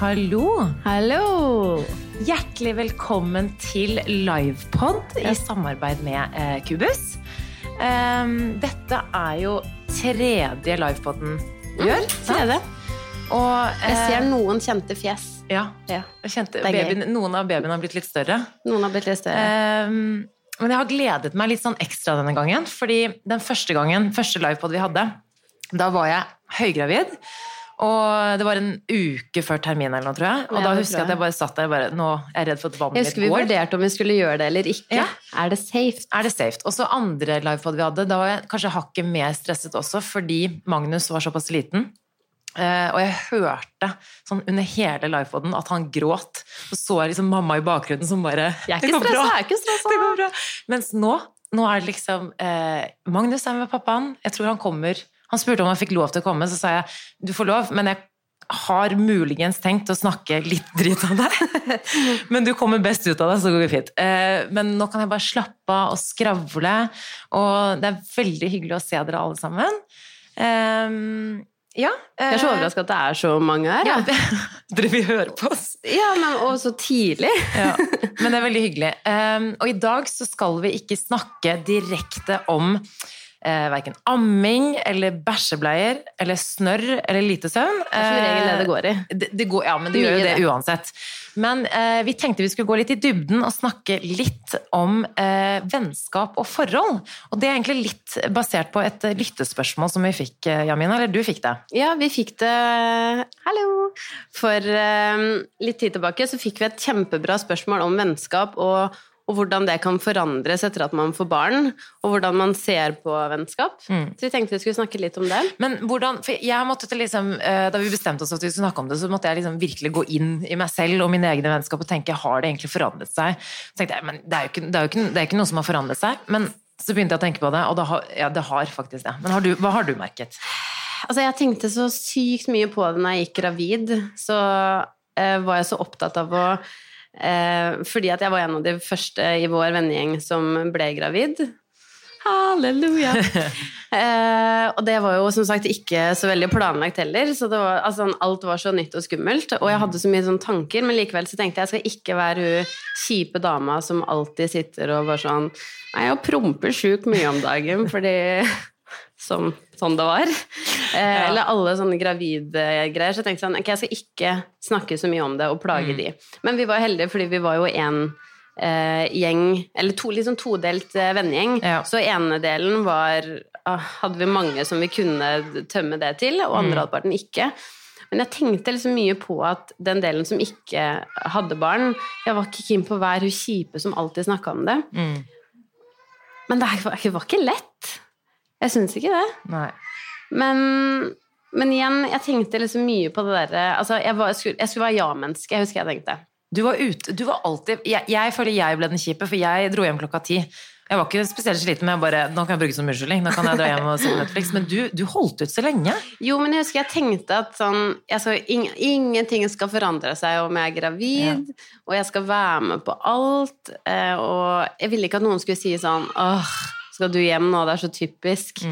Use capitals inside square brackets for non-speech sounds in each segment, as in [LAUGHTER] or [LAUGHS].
Hallo! Hallo! Hjertelig velkommen til livepod i samarbeid med eh, Kubus. Ehm, dette er jo tredje livepoden vi gjør. Mm, Tredje. Og Jeg ser eh, noen kjente fjes. ja, Ja. kjente babyen, Noen av babyene har blitt litt større. Noen har blitt litt større. Um, men jeg har gledet meg litt sånn ekstra denne gangen, fordi den første gangen, første livepod vi hadde, da var jeg høygravid. Og det var en uke før termin eller noe, tror jeg. Og Ja, da husker jeg at jeg bare satt der og bare Nå er jeg redd for at vannet Jeg mitt husker vi vurderte om vi skulle gjøre det eller ikke. Ja. Er det safe? Er det safe? Og så andre livepod vi hadde, da var jeg kanskje hakket mer stresset også, fordi Magnus var såpass liten. Uh, og jeg hørte sånn under hele livepoden at han gråt. Så så jeg liksom mamma i bakgrunnen som bare Jeg er «Det ikke går bra, stressa. Jeg er ikke stressa. Det går bra. Mens nå, nå er det liksom uh, Magnus er med pappaen. Jeg tror han kommer. Han spurte om han fikk lov til å komme, så sa jeg du får lov, men jeg har muligens tenkt å snakke litt dritt om deg. [LAUGHS] Men du kommer best ut av det, så går det fint. Eh, Men nå kan jeg bare slappe av og skravle, og det er veldig hyggelig å se dere alle sammen. Eh, Ja. Jeg er så overraska at det er så mange her. Ja, Ja, [LAUGHS] dere vil høre på oss. ja men Og så tidlig. [LAUGHS] Ja, men det er veldig hyggelig. Um, og i dag så skal vi ikke snakke direkte om uh, verken amming eller bæsjebleier eller snørr eller lite søvn. Det er som regel det det går i. Det, det går, ja, men det gjør jo det uansett. Men eh, vi tenkte vi skulle gå litt i dybden og snakke litt om eh, vennskap og forhold. Og det er egentlig litt basert på et eh, lyttespørsmål som vi fikk, eh, Jamina. Eller du fikk det. Ja, vi fikk det Hallo! For eh, litt tid tilbake så fikk vi et kjempebra spørsmål om vennskap og, og hvordan det kan forandres etter at man får barn, og hvordan man ser på vennskap. Mm. Så vi tenkte vi skulle snakke litt om det. Men hvordan, for jeg måtte liksom, eh, Da vi bestemte oss for at vi skulle snakke om det, så måtte jeg liksom virkelig gå inn i meg selv og mine egne vennskap og tenke har det egentlig forandret seg. Så tenkte jeg, men det er jo ikke, det er jo ikke, det er ikke noe som har forandret seg. Men så begynte jeg å tenke på det, og det har, ja, det har faktisk det. Men har du, hva har du merket? Altså, jeg tenkte så sykt mye på det når jeg gikk gravid. Så eh, var jeg så opptatt av å eh, Fordi at jeg var en av de første i vår vennegjeng som ble gravid. Halleluja! [LAUGHS] eh, og det var jo som sagt ikke så veldig planlagt heller. Så det var, altså, alt var så nytt og skummelt. Og jeg hadde så mye sånne tanker, men likevel så tenkte jeg jeg skal ikke være hun kjipe dama som alltid sitter og bare sånn Nei, jeg promper sjukt mye om dagen fordi som, sånn det var. Eh, Eller alle sånne gravide greier. Så jeg tenkte sånn, ok, jeg skal ikke snakke så mye om det og plage Mm. de. Men vi var heldige, fordi vi var jo en eh, gjeng, eller to, liksom todelt eh, vennegjeng. Ja. Så ene delen var ah, Hadde vi mange som vi kunne tømme det til, og Mm. andre halvparten ikke. Men jeg tenkte liksom mye på at den delen som ikke hadde barn Jeg var ikke keen på å være hun kjipe som alltid snakka om det. Mm. Men det var ikke lett. Jeg syns ikke det. Men, men igjen, jeg tenkte liksom mye på det derre Altså, jeg, jeg, skulle, jeg skulle være ja-menneske, jeg husker jeg tenkte. Du var ute, du var alltid jeg, jeg føler jeg ble den kjipe, for jeg dro hjem klokka ti. Jeg var ikke spesielt sliten, men jeg bare Nå kan jeg bruke det som unnskyldning. Nå kan jeg dra hjem og se på Netflix. Men du, du holdt ut så lenge. Jo, men jeg husker jeg tenkte at sånn jeg skal, ing, Ingenting skal forandre seg om jeg er gravid, og jeg skal være med på alt. Eh, og jeg ville ikke at noen skulle si sånn Åh, skal du hjem nå? Det er så typisk.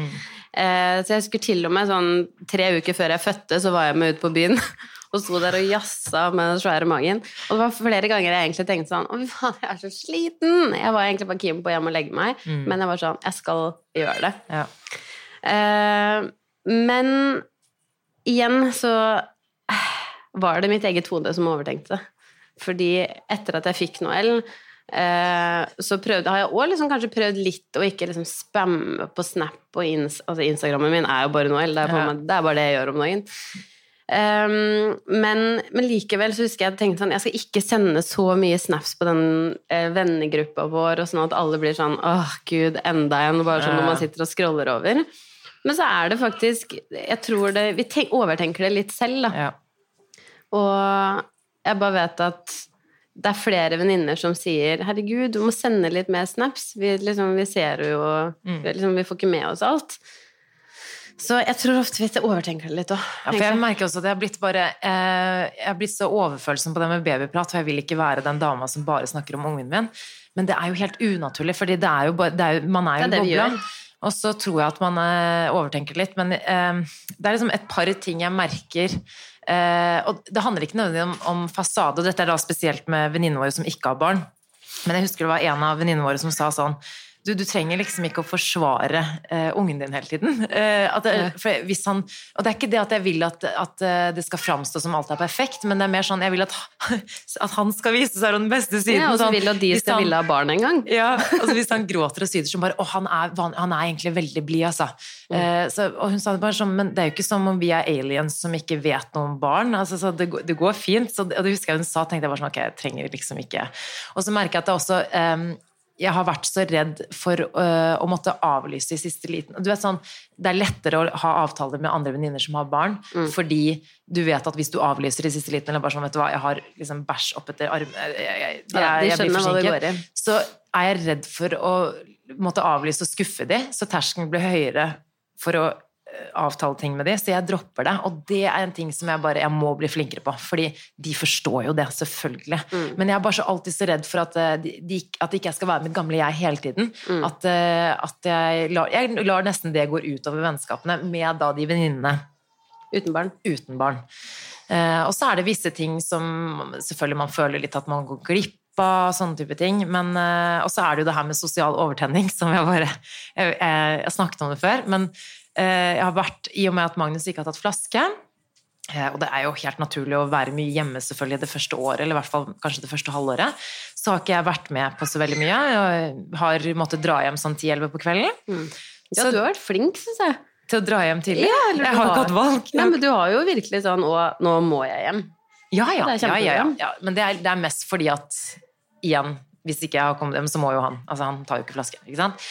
Eh, så jeg husker til og med sånn tre uker før jeg fødte, så var jeg med ut på byen. [LAUGHS] Og sto der og jazza med den svære magen. Og det var flere ganger jeg egentlig tenkte sånn Å, fy faen, jeg er så sliten! Jeg var egentlig bare keen på hjem og legge meg, men jeg var sånn Jeg skal gjøre det. Ja. Eh, men igjen så var det mitt eget hode som overtenkte. Fordi etter at jeg fikk Noel, så prøvde, har jeg òg liksom kanskje prøvd litt å ikke liksom spamme på Snap og ins, altså Instagrammen min er jo bare Noel. Det er, Ja. meg, det er bare det jeg gjør om dagen. Um, men, men likevel så husker jeg tenkte sånn Jeg skal ikke sende så mye snaps på den eh, vennegruppa vår, og sånn at alle blir sånn åh gud, enda en, bare sånn når man sitter og scroller over. Men så er det faktisk Jeg tror det Vi tenk, overtenker det litt selv, da. Ja. Og jeg bare vet at det er flere venninner som sier 'herregud, du må sende litt mer snaps'. Vi, liksom, vi ser jo Mm. liksom, vi får ikke med oss alt. Så jeg tror ofte vi overtenker det litt òg. Ja, for jeg merker også at jeg har blitt bare eh, Jeg har blitt så overfølsom på det med babyprat, for jeg vil ikke være den dama som bare snakker om ungen min. Men det er jo helt unaturlig, fordi det er jo bare, det er jo, man er jo det boble. Og så tror jeg at man eh, overtenker litt, men eh, det er liksom et par ting jeg merker. Eh, og det handler ikke nødvendigvis om, om fasade, og dette er da spesielt med venninnene våre som ikke har barn. Men jeg husker det var en av venninnene våre som sa sånn du, du, trenger liksom ikke å forsvare uh, ungen din hele tiden. Uh, det, han, og det er ikke det at jeg vil at, at uh, det skal framstå som alt er perfekt, men det er mer sånn jeg vil at, [LAUGHS] at han skal vise seg den beste siden. Ja, og så sånn, vil at de skal ville ha barn en gang. Ja, altså Hvis han gråter og syder som bare Å, han er, han er egentlig veldig blid, altså. Mm. Så, og hun sa det bare sånn Men det er jo ikke som om vi er aliens som ikke vet noe om barn. Altså, så det, det går fint. Så, og det husker jeg hun sa, tenkte jeg bare sånn Ok, jeg trenger liksom ikke Og så merker jeg at det også um, jeg har vært så redd for uh, å måtte avlyse i siste liten. Du vet sånn, Det er lettere å ha avtaler med andre venninner som har barn, mm. fordi du vet at hvis du avlyser i siste liten, eller bare sånn, vet du hva, jeg har liksom bæsj oppetter armen jeg, jeg, jeg, jeg, jeg blir forsinket, så er jeg redd for å måtte avlyse og skuffe de, så terskelen blir høyere for å avtale ting med de, så jeg dropper det. Og det er en ting som jeg bare jeg må bli flinkere på, fordi de forstår jo det, selvfølgelig. Mm. Men jeg er bare så alltid så redd for at, eh, de, at ikke jeg skal være mitt gamle jeg hele tiden. Mm. At, eh, at jeg, lar, jeg, lar, nesten det gå utover vennskapene med da de venninnene. Uten barn. Uten barn. Eh, og så er det visse ting som selvfølgelig man føler litt at man går glipp av, sånne type ting. Men og så er det jo det her med sosial overtenning, som jeg bare Jeg, jeg, jeg snakket om det før, men Eh, jeg har vært, I og med at Magnus ikke har tatt flaske, eh, og det er jo helt naturlig å være mye hjemme selvfølgelig det første året, eller i hvert fall kanskje det første halvåret, så har ikke jeg vært med på så veldig mye. Jeg har måttet dra hjem sånn 10-11 på kvelden. Mm. Ja, så, du har vært flink, syns jeg. Til å dra hjem tidlig? Ja, jeg har ikke hatt valg. Nei, men du har jo virkelig sånn Å, nå må jeg hjem. Ja, ja. ja, ja, ja. Men det er, det er, mest fordi at igjen, hvis ikke jeg har kommet hjem, så må jo han. Altså, han tar jo ikke flaske. ikke sant?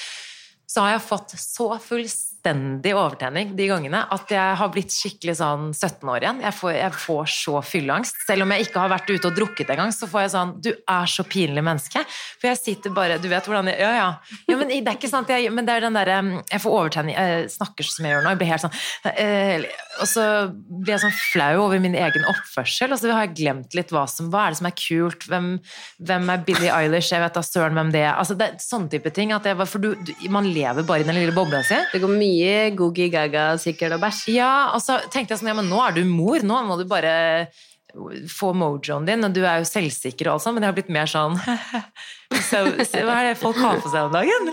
Så har jeg fått så fullstendig fullstendig overtenning de gangene at jeg har blitt skikkelig sånn 17 år igjen. Jeg får, jeg får så fylleangst. Selv om jeg ikke har vært ute og drukket engang, så får jeg sånn Du er så pinlig menneske. For jeg sitter bare Du vet hvordan jeg Ja, ja. ja men det er ikke sant, jeg, men det er den derre Jeg får overtenning Jeg snakker som jeg gjør nå. Jeg blir helt sånn eh, Og så blir jeg sånn flau over min egen oppførsel, og så har jeg glemt litt hva som Hva er det som er kult? Hvem, hvem er Billie Eilish? Jeg vet da søren hvem det er. Altså, det er sånne type ting. At jeg, for du, du, man lever bare i den lille bobla si. Det går mye mye googie gaga sikkert og bæsj. Ja, og så tenkte jeg sånn, ja, men nå er du mor, nå må du bare få mojoen din, og du er jo selvsikker og alt sånt, men jeg har blitt mer sånn [LAUGHS] så, Hva er det folk har på seg om dagen?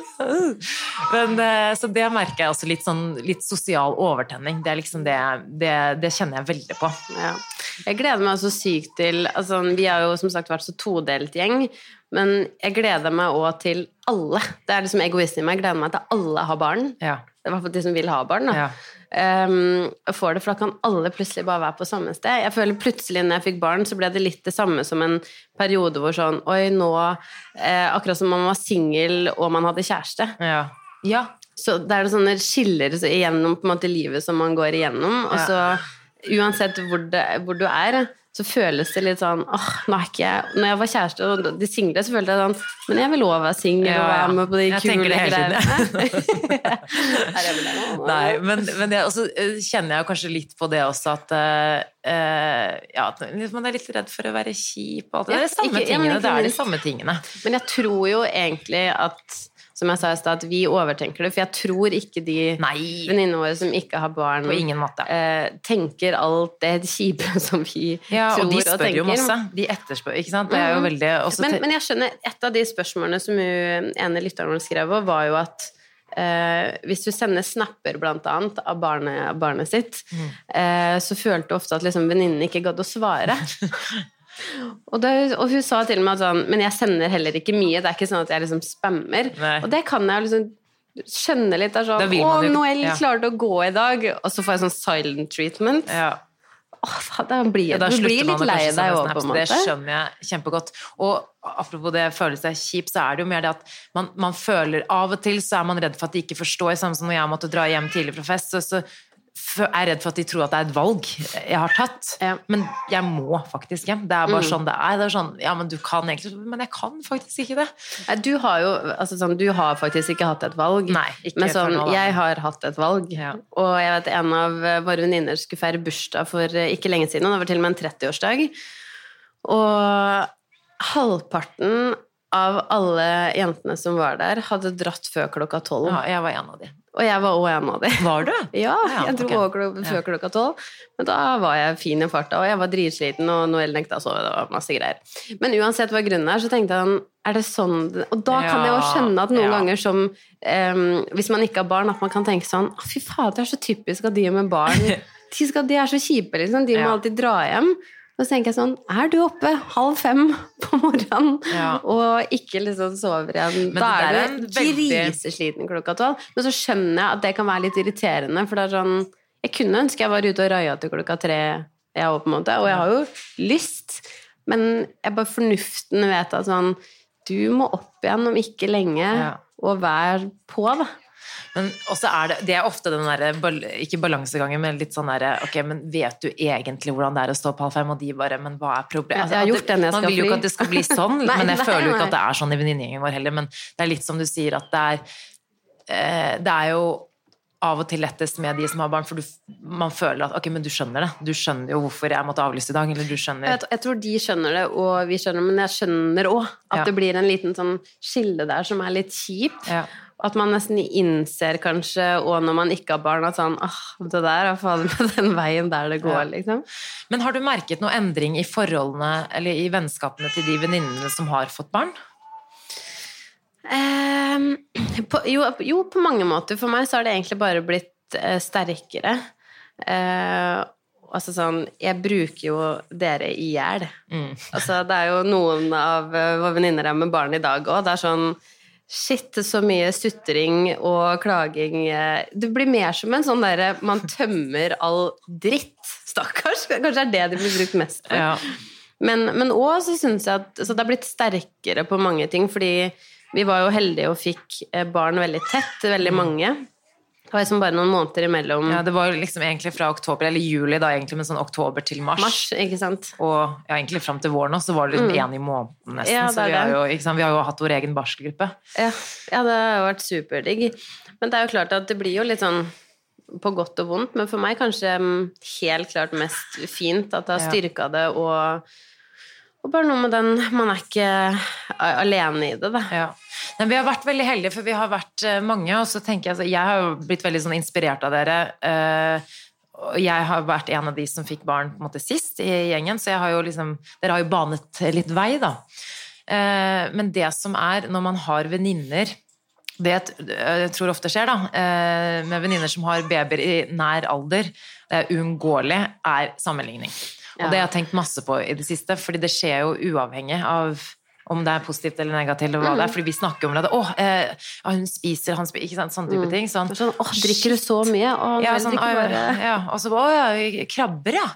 Men, eh, så det merker jeg også litt sånn litt sosial overtenning. Det er liksom det, det, det kjenner jeg veldig på. Ja. Jeg gleder meg så sykt til altså, Vi har jo som sagt vært så todelt gjeng, men jeg gleder meg òg til alle. Det er liksom egoisten i meg. Jeg gleder meg til alle har barn. Ja. I hvert fall de som vil ha barn. da. Ja. Um, får det, for da kan alle plutselig bare være på samme sted. Jeg føler plutselig når jeg fikk barn, så ble det litt det samme som en periode hvor sånn Oi, nå eh, Akkurat som man var singel og man hadde kjæreste. Ja. ja. Så det er sånne skiller så igjennom på en måte livet som man går igjennom. Og så uansett hvor, det, hvor du er, så føles det litt sånn åh, nå er ikke jeg Når jeg var kjæreste og de single, så følte jeg sånn Men jeg vil òg være singel ja, og være med på de kule greiene. [LAUGHS] [LAUGHS] Nei, men, men jeg, også eh, kjenner jeg kanskje litt på det også at uh, ja, at man er litt redd for å være kjip og alt det. Det er, samme ikke, tingene, ja, det er de samme tingene. Men jeg tror jo egentlig at som jeg sa i stad, at vi overtenker det. For jeg tror ikke de venninnene våre som ikke har barn, på ingen måte. Eh, tenker alt det kjipe [LAUGHS] som vi ja, tror og tenker. Ja, og de spør jo masse. De etterspør, ikke sant. Det er jo mm. veldig men, men, jeg skjønner, et av de spørsmålene som ene lytteren vår skrev, var jo at Eh, hvis du sender snapper blant annet av barnet, barnet sitt, mm. eh, så følte du ofte at liksom, venninnen ikke gadd å svare. [LAUGHS] Og, det, og, hun sa til meg sånn Men jeg sender heller ikke mye. Det er ikke sånn at jeg liksom spammer. Nei. Og det kan jeg liksom skjønne litt. Det sånn Å, Noel ja. klarte å gå i dag. Og så får jeg sånn silent treatment. Ja. Åh, da blir, ja, da du blir litt lei deg òg, på en måte. Det skjønner jeg kjempegodt. Og apropos det føle seg kjip, så er det jo mer det at man, man, føler Av og til så er man redd for at de ikke forstår, samme som når jeg måtte dra hjem tidlig fra fest. så, så er redd for at de tror at det er et valg jeg har tatt. Ja. Men jeg må faktisk hjem. Det er bare mm. sånn det er. Det er sånn, ja, men du kan egentlig Men jeg kan faktisk ikke det. Du har jo altså sånn, du har faktisk ikke hatt et valg. Nei, ikke men sånn, jeg har hatt et valg. Ja. Og jeg vet en av våre venninner skulle feire bursdag for eh, ikke lenge siden. Og det var til og med en 30-årsdag. Og halvparten av alle jentene som var der, hadde dratt før klokka tolv. Ja, jeg var en av de. Og jeg var òg en av de. Var du? [LAUGHS] Ja, Ja, jeg dro òg okay. før klokka tolv. Men da var jeg fin i farta, og jeg var dritsliten, og Noel nekta å sove. Det var masse greier. Men uansett hva grunnen er, så tenkte han er det sånn Og da kan jeg jo skjønne at noen ja. ganger som um, Hvis man ikke har barn, at man kan tenke sånn Fy fader, det er så typisk at de med barn [LAUGHS] De, skal, de er så kjipe, liksom. De må Ja. alltid dra hjem. Og så tenker jeg sånn Er du oppe halv fem på morgenen Ja. og ikke liksom sover igjen? Men Da er er du veldig- grisesliten klokka tolv. Men så skjønner jeg at det kan være litt irriterende, for det er sånn Jeg kunne ønske jeg var ute og raia til klokka tre, jeg òg, på en måte. Og jeg har jo lyst, men jeg bare fornuften vet at sånn Du må opp igjen om ikke lenge, Ja. og vær på, da. Men også er det, det er ofte den derre Ikke balansegangen, men litt sånn derre Ok, men vet du egentlig hvordan det er å stå på halv fem, og de bare Men hva er problemet? Altså, jeg har gjort det når jeg Man vil jo ikke at det skal bli sånn, [LAUGHS] Nei, men jeg nei, føler jo ikke nei. at det er sånn i venninnegjengen vår heller. Men det er litt som du sier, at det er eh, Det er jo av og til lettest med de som har barn, for du, man føler at ok, men du skjønner det. Du skjønner jo hvorfor jeg måtte avlyse i dag, eller du skjønner Jeg, jeg tror de skjønner det, og vi skjønner det, men jeg skjønner òg at Ja. det blir en liten sånn skille der som er litt kjipt. Ja. At man nesten innser kanskje, og når man ikke har barn, at sånn ah, det der er faen meg den veien der det går, Ja. liksom. Men har du merket noe endring i forholdene, eller i vennskapene til de venninnene som har fått barn? Ehm, på, jo, jo, på mange måter. For meg så har det egentlig bare blitt eh, sterkere. Eh, altså sånn Jeg bruker jo dere i hjel. Mm. Altså, det er jo noen av uh, venninner er med barn i dag òg. Det er sånn Shit, så mye sutring og klaging. Det blir mer som en sånn derre Man tømmer all dritt. Stakkars. Kanskje det er det de blir brukt mest for. Ja. Men, òg så syns jeg at så det har blitt sterkere på mange ting, fordi vi var jo heldige og fikk eh, barn veldig tett, veldig mange. Det var liksom bare noen måneder imellom ja, det var jo liksom egentlig fra oktober, eller juli da egentlig, men sånn oktober til mars. mars, ikke sant. Og ja, egentlig fram til våren òg, så var det liksom én i måneden nesten. Ja, så vi har, jo, sant? vi har jo hatt vår egen barselgruppe. Ja, ja, det har jo vært superdigg. Men det er jo klart at det blir jo litt sånn på godt og vondt, men for meg kanskje mm, helt klart mest fint at det har styrka det, og, og bare noe med den Man er ikke alene i det, da. Ja. Men vi har vært veldig heldige, for vi har vært eh, mange, og så tenker jeg altså, Jeg har blitt veldig sånn inspirert av dere. eh, jeg har vært en av de som fikk barn på en måte sist i gjengen, så har liksom Dere har jo banet litt vei, da. Eh, men det som er når man har venninner det jeg tror ofte skjer, da, med venninner som har babyer i nær alder, det er uunngåelig, er sammenligning. Og det har jeg tenkt masse på i det siste, fordi det skjer jo uavhengig av om det er positivt eller negativt, eller hva det er. Fordi vi snakker om det. 'Å, eh, hun spiser, han spiser Ikke sant? Sånne type ting. Sånn, Sånn, åh, drikker du så mye? Og ja, sånn, bare ja, og så Å ja, krabber, ja.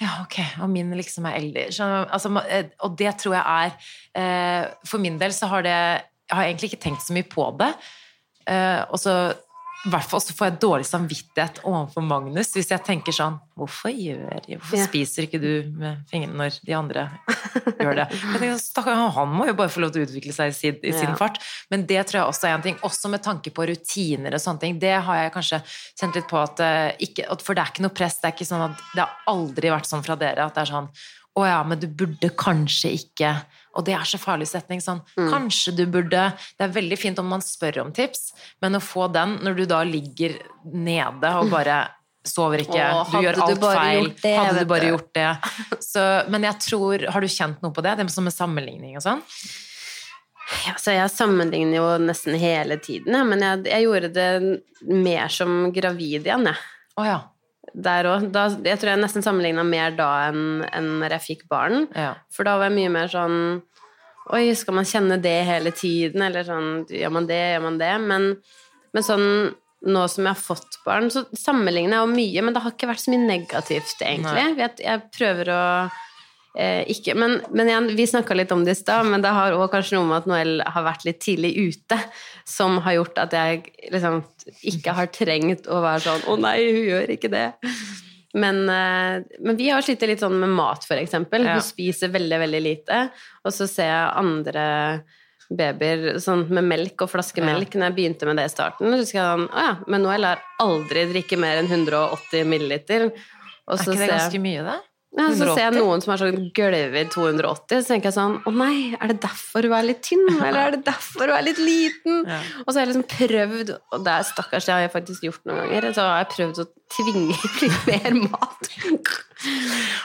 ja. Ok. Og min liksom er eldre. Altså, eh, og det tror jeg er eh, For min del så har det Jeg har egentlig ikke tenkt så mye på det. Eh, og så i hvert fall så får jeg dårlig samvittighet overfor Magnus hvis jeg tenker sånn Hvorfor gjør Hvorfor Ja. spiser ikke du med fingrene når de andre [LAUGHS] gjør det? Tenker, han må jo bare få lov til å utvikle seg i sin, i sin Ja. fart. Men det tror jeg også er en ting. Også med tanke på rutiner og sånne ting. Det har jeg kanskje kjent litt på at eh, ikke, at- For det er ikke noe press. Det er ikke sånn at det har aldri vært sånn fra dere at det er sånn å ja, men du burde kanskje ikke Og det er så farlig setning. Sånn, Mm. kanskje du burde Det er veldig fint om man spør om tips, men å få den når du da ligger nede og [LAUGHS] bare sover ikke, Åh, du gjør alt du feil, det, hadde du bare gjort det. Så, men jeg tror Har du kjent noe på det? Det som med sammenligning og sånn? Ja, så jeg sammenligner jo nesten hele tiden, men jeg, jeg gjorde det mer som gravid igjen, jeg. Oh, ja. Der òg. Jeg tror jeg nesten sammenligna mer da enn enn når jeg fikk barn. ja. For da var jeg mye mer sånn Oi, skal man kjenne det hele tiden? Eller sånn Gjør man det, gjør man det? Men, men sånn nå som jeg har fått barn, så sammenligner jeg jo mye, men det har ikke vært så mye negativt, egentlig. Jeg, jeg prøver å eh, ikke Men, men igjen, vi snakka litt om det i stad, men det har òg kanskje noe med at Noel har vært litt tidlig ute, som har gjort at jeg liksom ikke har trengt å være sånn Å nei, hun gjør ikke det. Men, eh, men vi har slitt litt sånn med mat, for eksempel. Ja. Hun spiser veldig, veldig lite. Og så ser jeg andre babyer sånn med melk og flaskemelk når jeg begynte med det i starten. Så husker jeg sånn Å ja, men Noel har aldri drikke mer enn 180 milliliter. Og Er ikke det ganske mye, det? Ja, så ser jeg noen som er sånn gølver 280, så tenker jeg sånn Å nei, er det derfor hun er litt tynn? Eller er det derfor hun er litt liten? Ja. Og så har jeg liksom prøvd, og det er stakkars, det har jeg faktisk gjort noen ganger, så har jeg prøvd å tvinge [LAUGHS] litt mer mat.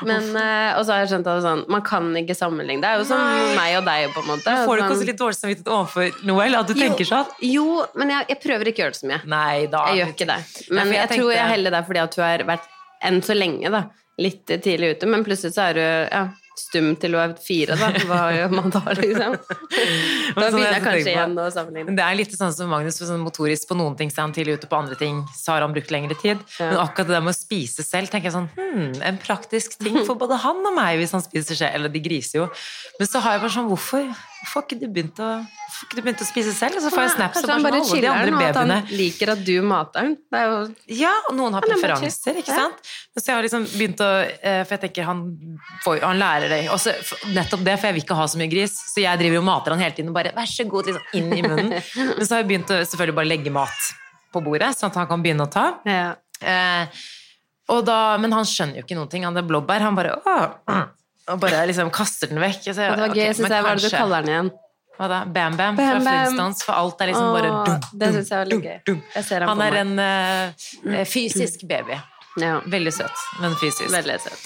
Men, eh, og så har jeg skjønt at sånn, man kan ikke sammenligne. Det er jo som Nei. meg og deg, på en måte. Får du ikke også litt dårlig samvittighet overfor Noel? At du tenker sånn? Jo, men jeg, jeg prøver ikke å gjøre det så mye. Nei da. Jeg gjør ikke det. Men for jeg, jeg tror jeg heller det er fordi at du har vært enn så lenge, da. Litt tidlig ute, men plutselig så er du ja, stum til du er fire, da. Hva gjør man da, liksom? [LAUGHS] Da sånn begynner jeg kanskje igjen å sammenligne. Det er litt sånn som Magnus, sånn motorisk på noen ting så er han tidlig ute, på andre ting så har han brukt lengre tid. Ja. Men akkurat det der med å spise selv, tenker jeg sånn hm, En praktisk ting for både han og meg hvis han spiser selv. Eller de griser jo. Men så har jeg bare sånn Hvorfor får ikke du begynt å, ikke du begynt å spise selv? Og så får jeg snaps av alle de andre at babyene han liker at du mater. Er jo Ja, og noen har er preferanser, ikke sant? Men så jeg har liksom begynt å eh, For jeg tenker han, får, han lærer det også, Nettopp det, for jeg vil ikke ha så mye gris. Så jeg driver og mater han hele tiden og bare vær så god, liksom inn i munnen. [LAUGHS] Men så har jeg begynt å selvfølgelig bare legge mat på bordet, sånn at han kan begynne å ta. ja. Eh, da, men han skjønner jo ikke noen ting. Han er blåbær. Han bare åh, og bare liksom kaster den vekk. Så det var gøy, men syns jeg. Hva er det du kaller den igjen? Hva da? Bam Bam, Bam fra Flintstones. For alt er liksom bare Åh, dum, det syns jeg var litt gøy. Jeg han Han er en eh, fysisk baby. Ja. Veldig søt, men fysisk. Veldig søt.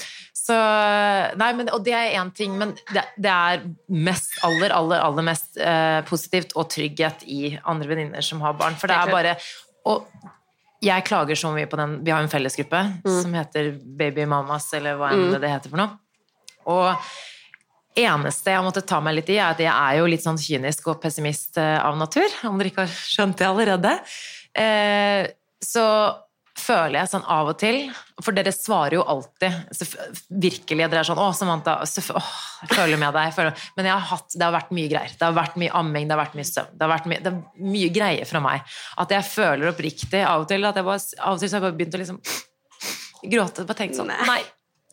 Så, nei, men, og det er én ting, men det, det er mest, aller, aller, aller mest eh, positivt og trygghet i andre venninner som har barn. For det er bare Og jeg klager så mye på den Vi har en fellesgruppe som heter Baby Mamas, eller hva enn det heter for noe. Og eneste jeg måtte ta meg litt i, er at jeg er jo litt sånn kynisk og pessimist eh, av natur, om dere ikke har skjønt det allerede. Eh, så føler jeg sånn av og til For dere svarer jo alltid så virkelig. Dere er sånn 'Å, Samantha, så, åh, jeg føler med deg.' Føler. Men jeg har hatt, det har vært mye greier. Det har vært mye amming, det har vært mye søvn. Det har vært mye, det er mye greier fra meg. At jeg føler oppriktig av og til at jeg bare, av og til så har jeg bare begynt å liksom gråte. Bare tenkt sånn Nei. Nei,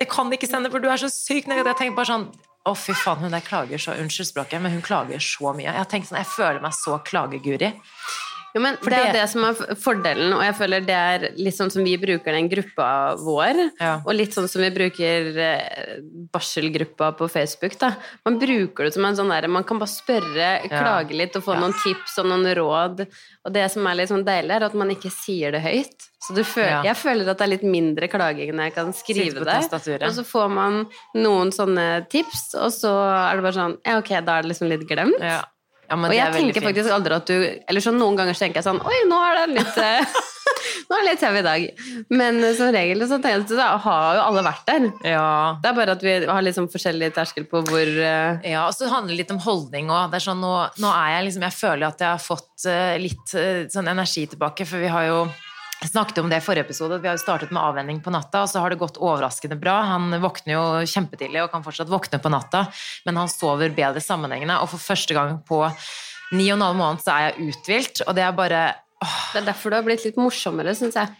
jeg kan ikke sende, for du er så syk negativ. Jeg tenker bare sånn å, fy faen, hun der klager så Unnskyld språket, men hun klager så mye. Jeg har tenkt sånn, jeg føler meg så klageguri. Jo, men For det er det- det som er fordelen, og jeg føler det er litt sånn som vi bruker den gruppa vår, Ja. og litt sånn som vi bruker eh, barselgruppa på Facebook, da. Man bruker det som en sånn derre Man kan bare spørre, klage litt og få Ja. noen tips og noen råd. Og det som er litt sånn deilig, er at man ikke sier det høyt. Så du føler, Ja. jeg føler at det er litt mindre klaging når jeg kan skrive det. Og så får man noen sånne tips, og så er det bare sånn Ja, ok, da er det liksom litt glemt. Ja. Ja, Og det jeg er tenker fint. faktisk aldri at du Eller sånn noen ganger så tenker jeg sånn Oi, nå er det litt [LAUGHS] eh, Nå er det litt heavy i dag. Men eh, som regel så tenker jeg at da har jo alle vært der. Ja. Det er bare at vi har liksom forskjellig terskel på hvor uh... Ja, og så handler det litt om holdning òg. Sånn, nå, nå er jeg liksom Jeg føler at jeg har fått uh, litt uh, sånn energi tilbake, for vi har jo jeg snakket om det i forrige episode, at vi har startet med avvenning på natta, og så har det gått overraskende bra. Han våkner jo kjempetidlig og kan fortsatt våkne på natta, men han sover bedre sammenhengende, og for første gang på ni og en halv måned så er jeg uthvilt, og det er bare åh, Det er derfor du har blitt litt morsommere, syns jeg.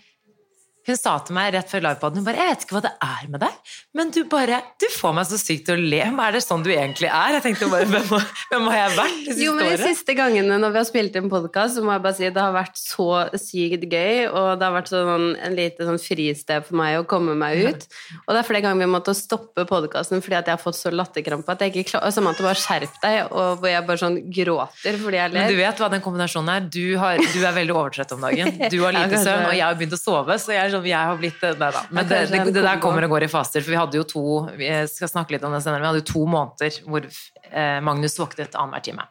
Hun sa til meg rett før livepoden hun bare, jeg vet ikke hva det er med deg, men du bare, du får meg så sykt til å le. Men er det sånn du egentlig er? Jeg tenkte bare, hvem, hvem har jeg vært det siste Jo, men de siste gangene når vi har spilt inn podkast, så må jeg bare si det har vært så sykt gøy, og det har vært sånn, en lite sånn fristed for meg å komme meg ut. Og det er flere ganger vi måtte stoppe podkasten fordi at jeg har fått så latterkrampe at jeg ikke klarer Samantha, bare skjerp deg, og hvor jeg bare sånn gråter fordi jeg ler. Men du vet hva den kombinasjonen er? Du, har, du er veldig overtrøtt om dagen. [LAUGHS] Du har lite søvn, og jeg har begynt å sove, så jeg, er sånn, jeg har blitt Nei da. Men det, det, det der kommer og går i faser, for vi hadde jo to Vi skal snakke litt om det senere, vi hadde jo to måneder hvor eh, Magnus våknet annenhver time.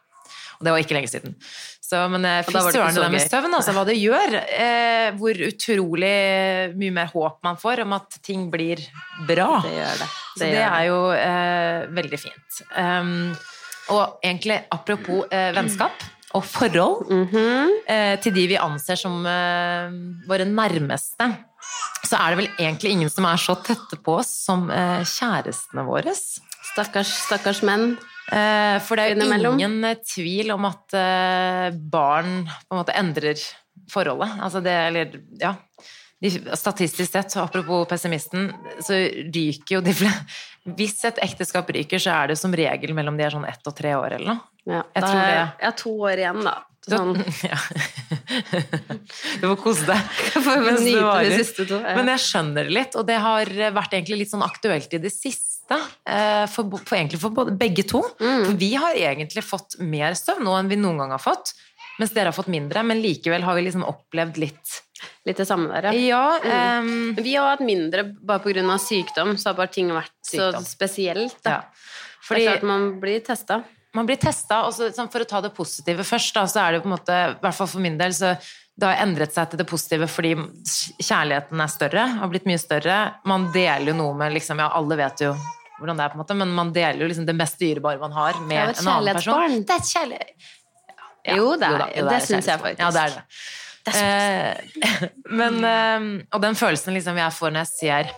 Og det var ikke lenge siden. Så, men eh, fy det søren, det der med søvn, altså, hva det gjør. Eh, hvor utrolig mye mer håp man får om at ting blir bra. Det gjør det. Så det er jo eh, veldig fint. Um, og egentlig apropos eh, vennskap og forhold Mhm. eh, til de vi anser som eh, våre nærmeste, så er det vel egentlig ingen som er så tette på oss som eh, kjærestene våre. Stakkars, stakkars menn. Eh, for det er jo ingen eh, tvil om at barn på en måte endrer forholdet. Altså det, eller, ja. Statistisk sett, apropos pessimisten, så ryker jo de fleste Hvis et ekteskap ryker, så er det som regel mellom de er sånn ett og tre år eller noe. Ja, Jeg tror det. Jeg har to år igjen, da. Sånn. [LAUGHS] Ja. [LAUGHS] Du får kose deg. Men jeg skjønner det litt, og det har vært egentlig litt sånn aktuelt i det siste. eh, For, for egentlig for både, begge to. Mm. For vi har egentlig fått mer søvn nå enn vi noen gang har fått. Mens dere har fått mindre, men likevel har vi liksom opplevd litt Litt det samme der, ja. Mm. Um, Vi har hatt mindre bare pga. sykdom, så har bare ting vært Sykdom. så spesielt. Da. ja. Fordi det er klart man blir testa. Man blir testa, og så, sånn for å ta det positive først, da, så er det jo på en måte, i hvert fall for min del, så det har endret seg til det positive fordi kjærligheten er større, har blitt mye større. Man deler jo noe med liksom, ja, alle vet jo hvordan det er, på en måte, men man deler jo liksom det mest dyrebare man har med Det er jo et en annen person. kjærlighetsbarn. Det er et kjærlighet... Ja, Jo, det er- da, det det syns jeg kjærlighetsbarn. faktisk. Ja, det er det. Eh, [LAUGHS] men, eh, og den følelsen liksom jeg får når jeg ser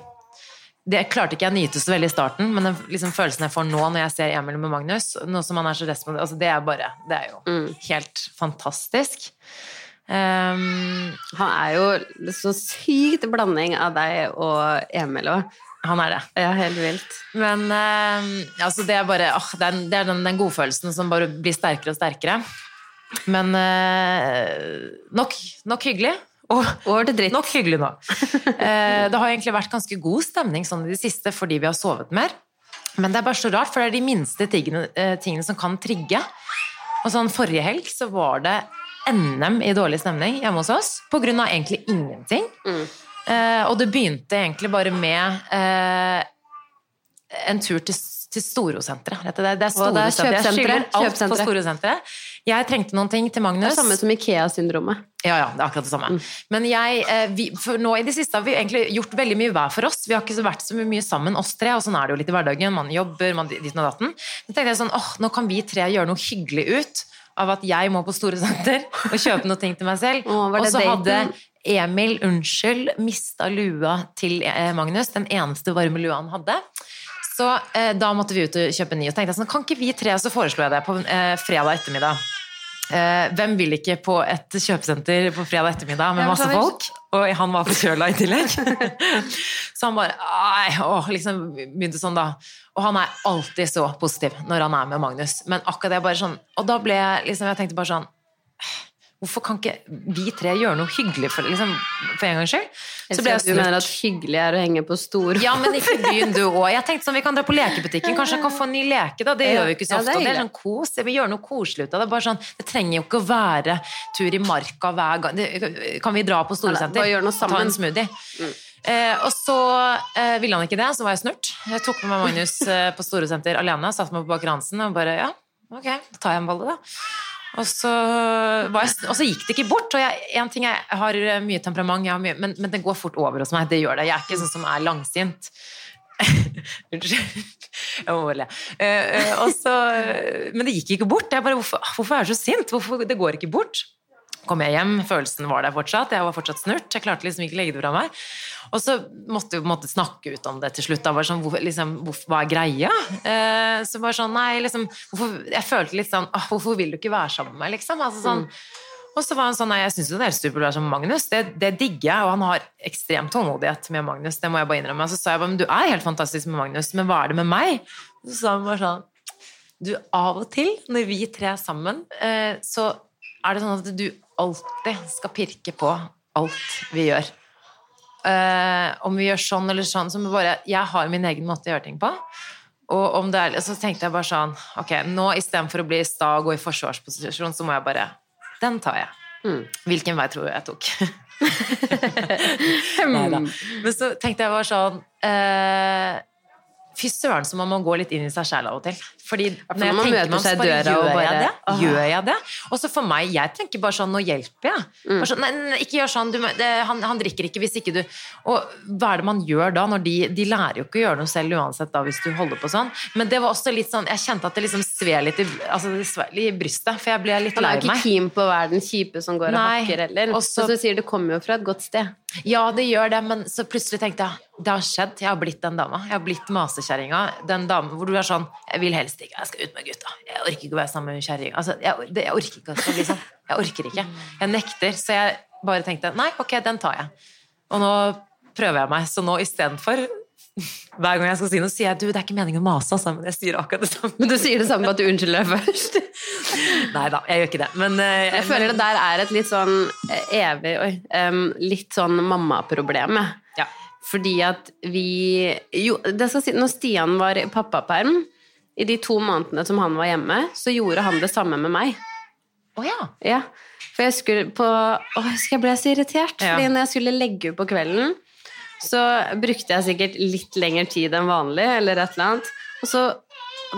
det klarte ikke jeg å nyte så veldig i starten, men den liksom, følelsen jeg får nå når jeg ser Emil med Magnus, nå som han er så responsivt, altså det er bare Det er jo Mm. helt fantastisk. Um, Han er jo så sykt blanding av deg og Emil òg. han er det. Ja, helt vilt. Men um, altså det er bare oh, det, er, det er den, den godfølelsen som bare blir sterkere og sterkere. Men uh, nok, nok hyggelig. Over til dritt. nok hyggelig nå. [LAUGHS] Eh, det har egentlig vært ganske god stemning sånn i det siste fordi vi har sovet mer. Men det er bare så rart, for det er de minste tingene, eh, tingene som kan trigge. Og sånn Forrige helg så var det NM i dårlig stemning hjemme hos oss på grunn av egentlig ingenting. Eh, og det begynte egentlig bare med eh, en tur til, til Storosenteret. Det, det er er Storosenteret. Jeg skylder alt på Storosenteret. Jeg trengte noen ting til Magnus. Det er samme som Ikea-syndromet. Ja, ja, det er akkurat det samme. Men jeg, eh, vi, nå i det siste har vi egentlig gjort veldig mye hver for oss. Vi har ikke vært så mye sammen, oss tre, og sånn er det jo litt i hverdagen. Man jobber, man ditt og datten. Så tenkte jeg sånn, åh, nå kan vi tre gjøre noe hyggelig ut av at jeg må på Storosenter og kjøpe noe ting til meg selv. Åh, og så hadde? Emil, unnskyld, mista lua til eh, Magnus, den eneste varme lua han hadde. Så eh, da måtte vi ut og kjøpe ny. Og tenkte jeg sånn, kan ikke vi tre, så foreslo jeg det på eh, fredag ettermiddag. Eh, hvem vil ikke på et kjøpesenter på fredag ettermiddag med masse folk? Og han var forkjøla i tillegg. [LAUGHS] så han bare Ai, åh, liksom begynte sånn, da. Og han er alltid så positiv når han er med Magnus. Men akkurat det bare sånn Og da ble jeg liksom Jeg tenkte bare sånn Hvorfor kan ikke vi tre gjøre noe hyggelig for, liksom, for en gangs skyld? Så ble jeg du mener at hyggelig er å henge på stor Ja, men ikke [LAUGHS] begynn du òg. Jeg tenkte sånn, Vi kan dra på lekebutikken, kanskje jeg kan få en ny leke. da, Det gjør vi ikke så Ja, det ofte. er det er sånn kos. Jeg vil gjøre noe koselig ut av det. Bare sånn, det trenger jo ikke å være tur i marka hver gang. Kan vi dra på Storesenter ta en smoothie? Eh, og så eh, ville han ikke det, så var jeg snurt. Jeg tok med meg Magnus eh, på Storesenter alene, satte meg på bakgransen og bare ja, ok, da tar jeg en bolle, da. Og så, jeg, og så gikk det ikke bort. Og jeg, en ting jeg har eh, mye temperament, jeg har mye, men, men det går fort over hos meg. Det gjør det. Jeg er ikke sånn som er langsint. [LAUGHS] Unnskyld. Jeg må le. Uh, uh, men det gikk ikke bort. Jeg bare, hvorfor, hvorfor er du så sint? Hvorfor, det går ikke bort. Kom jeg hjem, følelsen var der fortsatt. Jeg var fortsatt snurt. Jeg klarte liksom ikke å legge det fra meg. Og så måtte vi på en måte snakke ut om det til slutt. Da. Bare sånn, hvor, liksom, hvor, hva er greia? Eh, så bare sånn, nei, liksom hvorfor, Jeg følte litt sånn «Åh, Hvorfor vil du ikke være sammen med meg, liksom? Altså, sånn, Og så var han sånn Nei, jeg syns jo det er supert å være sammen med Magnus. Det, det digger jeg, og han har ekstrem tålmodighet med Magnus. Det må jeg bare innrømme. Og så sa jeg bare Men du er helt fantastisk med Magnus, men hva er det med meg? Og så sa han bare sånn Du, av og til, når vi tre er sammen, eh, så er det sånn at du alltid skal pirke på alt vi gjør. Eh, om vi gjør sånn eller sånn, så må bare Jeg har min egen måte å gjøre ting på. Og om det er, så tenkte jeg bare sånn Ok, nå istedenfor å bli sta og gå i forsvarsposisjon, så må jeg bare Den tar jeg. Mm. Hvilken vei tror du jeg tok? [LAUGHS] [LAUGHS] Neida. Men så tenkte jeg bare sånn eh, Fy søren, så man må gå litt inn i seg sjæl av og til. Fordi for når jeg man tenker meg om, bare og gjør jeg det. åh. Gjør jeg det? Og så for meg, jeg tenker bare sånn Nå hjelper jeg. Mm. Bare sånn, nei, nei, ikke gjør sånn. Du, det, han, han drikker ikke hvis ikke du Og hva er det man gjør da? Når de, de lærer jo ikke å gjøre noe selv uansett da, hvis du holder på sånn. Men det var også litt sånn Jeg kjente at det liksom sved litt i, altså, litt i brystet, for jeg ble litt lei Han lei er jo ikke meg. keen på å være den kjipe som går og Nei, hakker heller. og Og så- sier du kommer jo fra et godt sted. Ja, det gjør det, men så plutselig tenkte jeg det har skjedd. Jeg har blitt den dama. Jeg har blitt masekjerringa. Den damen hvor du er sånn Jeg vil helst ikke, jeg skal ut med gutta. Jeg orker ikke å være sammen med kjerringa. Altså, jeg, jeg orker ikke å bli sånn. Jeg orker ikke. Jeg nekter. Så jeg bare tenkte nei, ok, den tar jeg. Og nå prøver jeg meg. Så nå istedenfor Hver gang jeg skal si noe, sier jeg du, det er ikke meningen å mase, altså, men jeg sier akkurat det samme. Men du sier det samme på at du unnskylder deg først. Nei da, jeg gjør ikke det. Men uh, Jeg føler det der er et litt sånn eh, evig Oi. Um, litt sånn mammaproblem. Fordi at vi Jo, det skal si Når Stian var i pappaperm, i de to månedene som han var hjemme, så gjorde han det samme med meg. Oh, ja. Ja. For jeg skulle på Å, jeg ble så irritert. Ja. Fordi når jeg skulle legge ut på kvelden, så brukte jeg sikkert litt lengre tid enn vanlig, eller et eller annet. Og så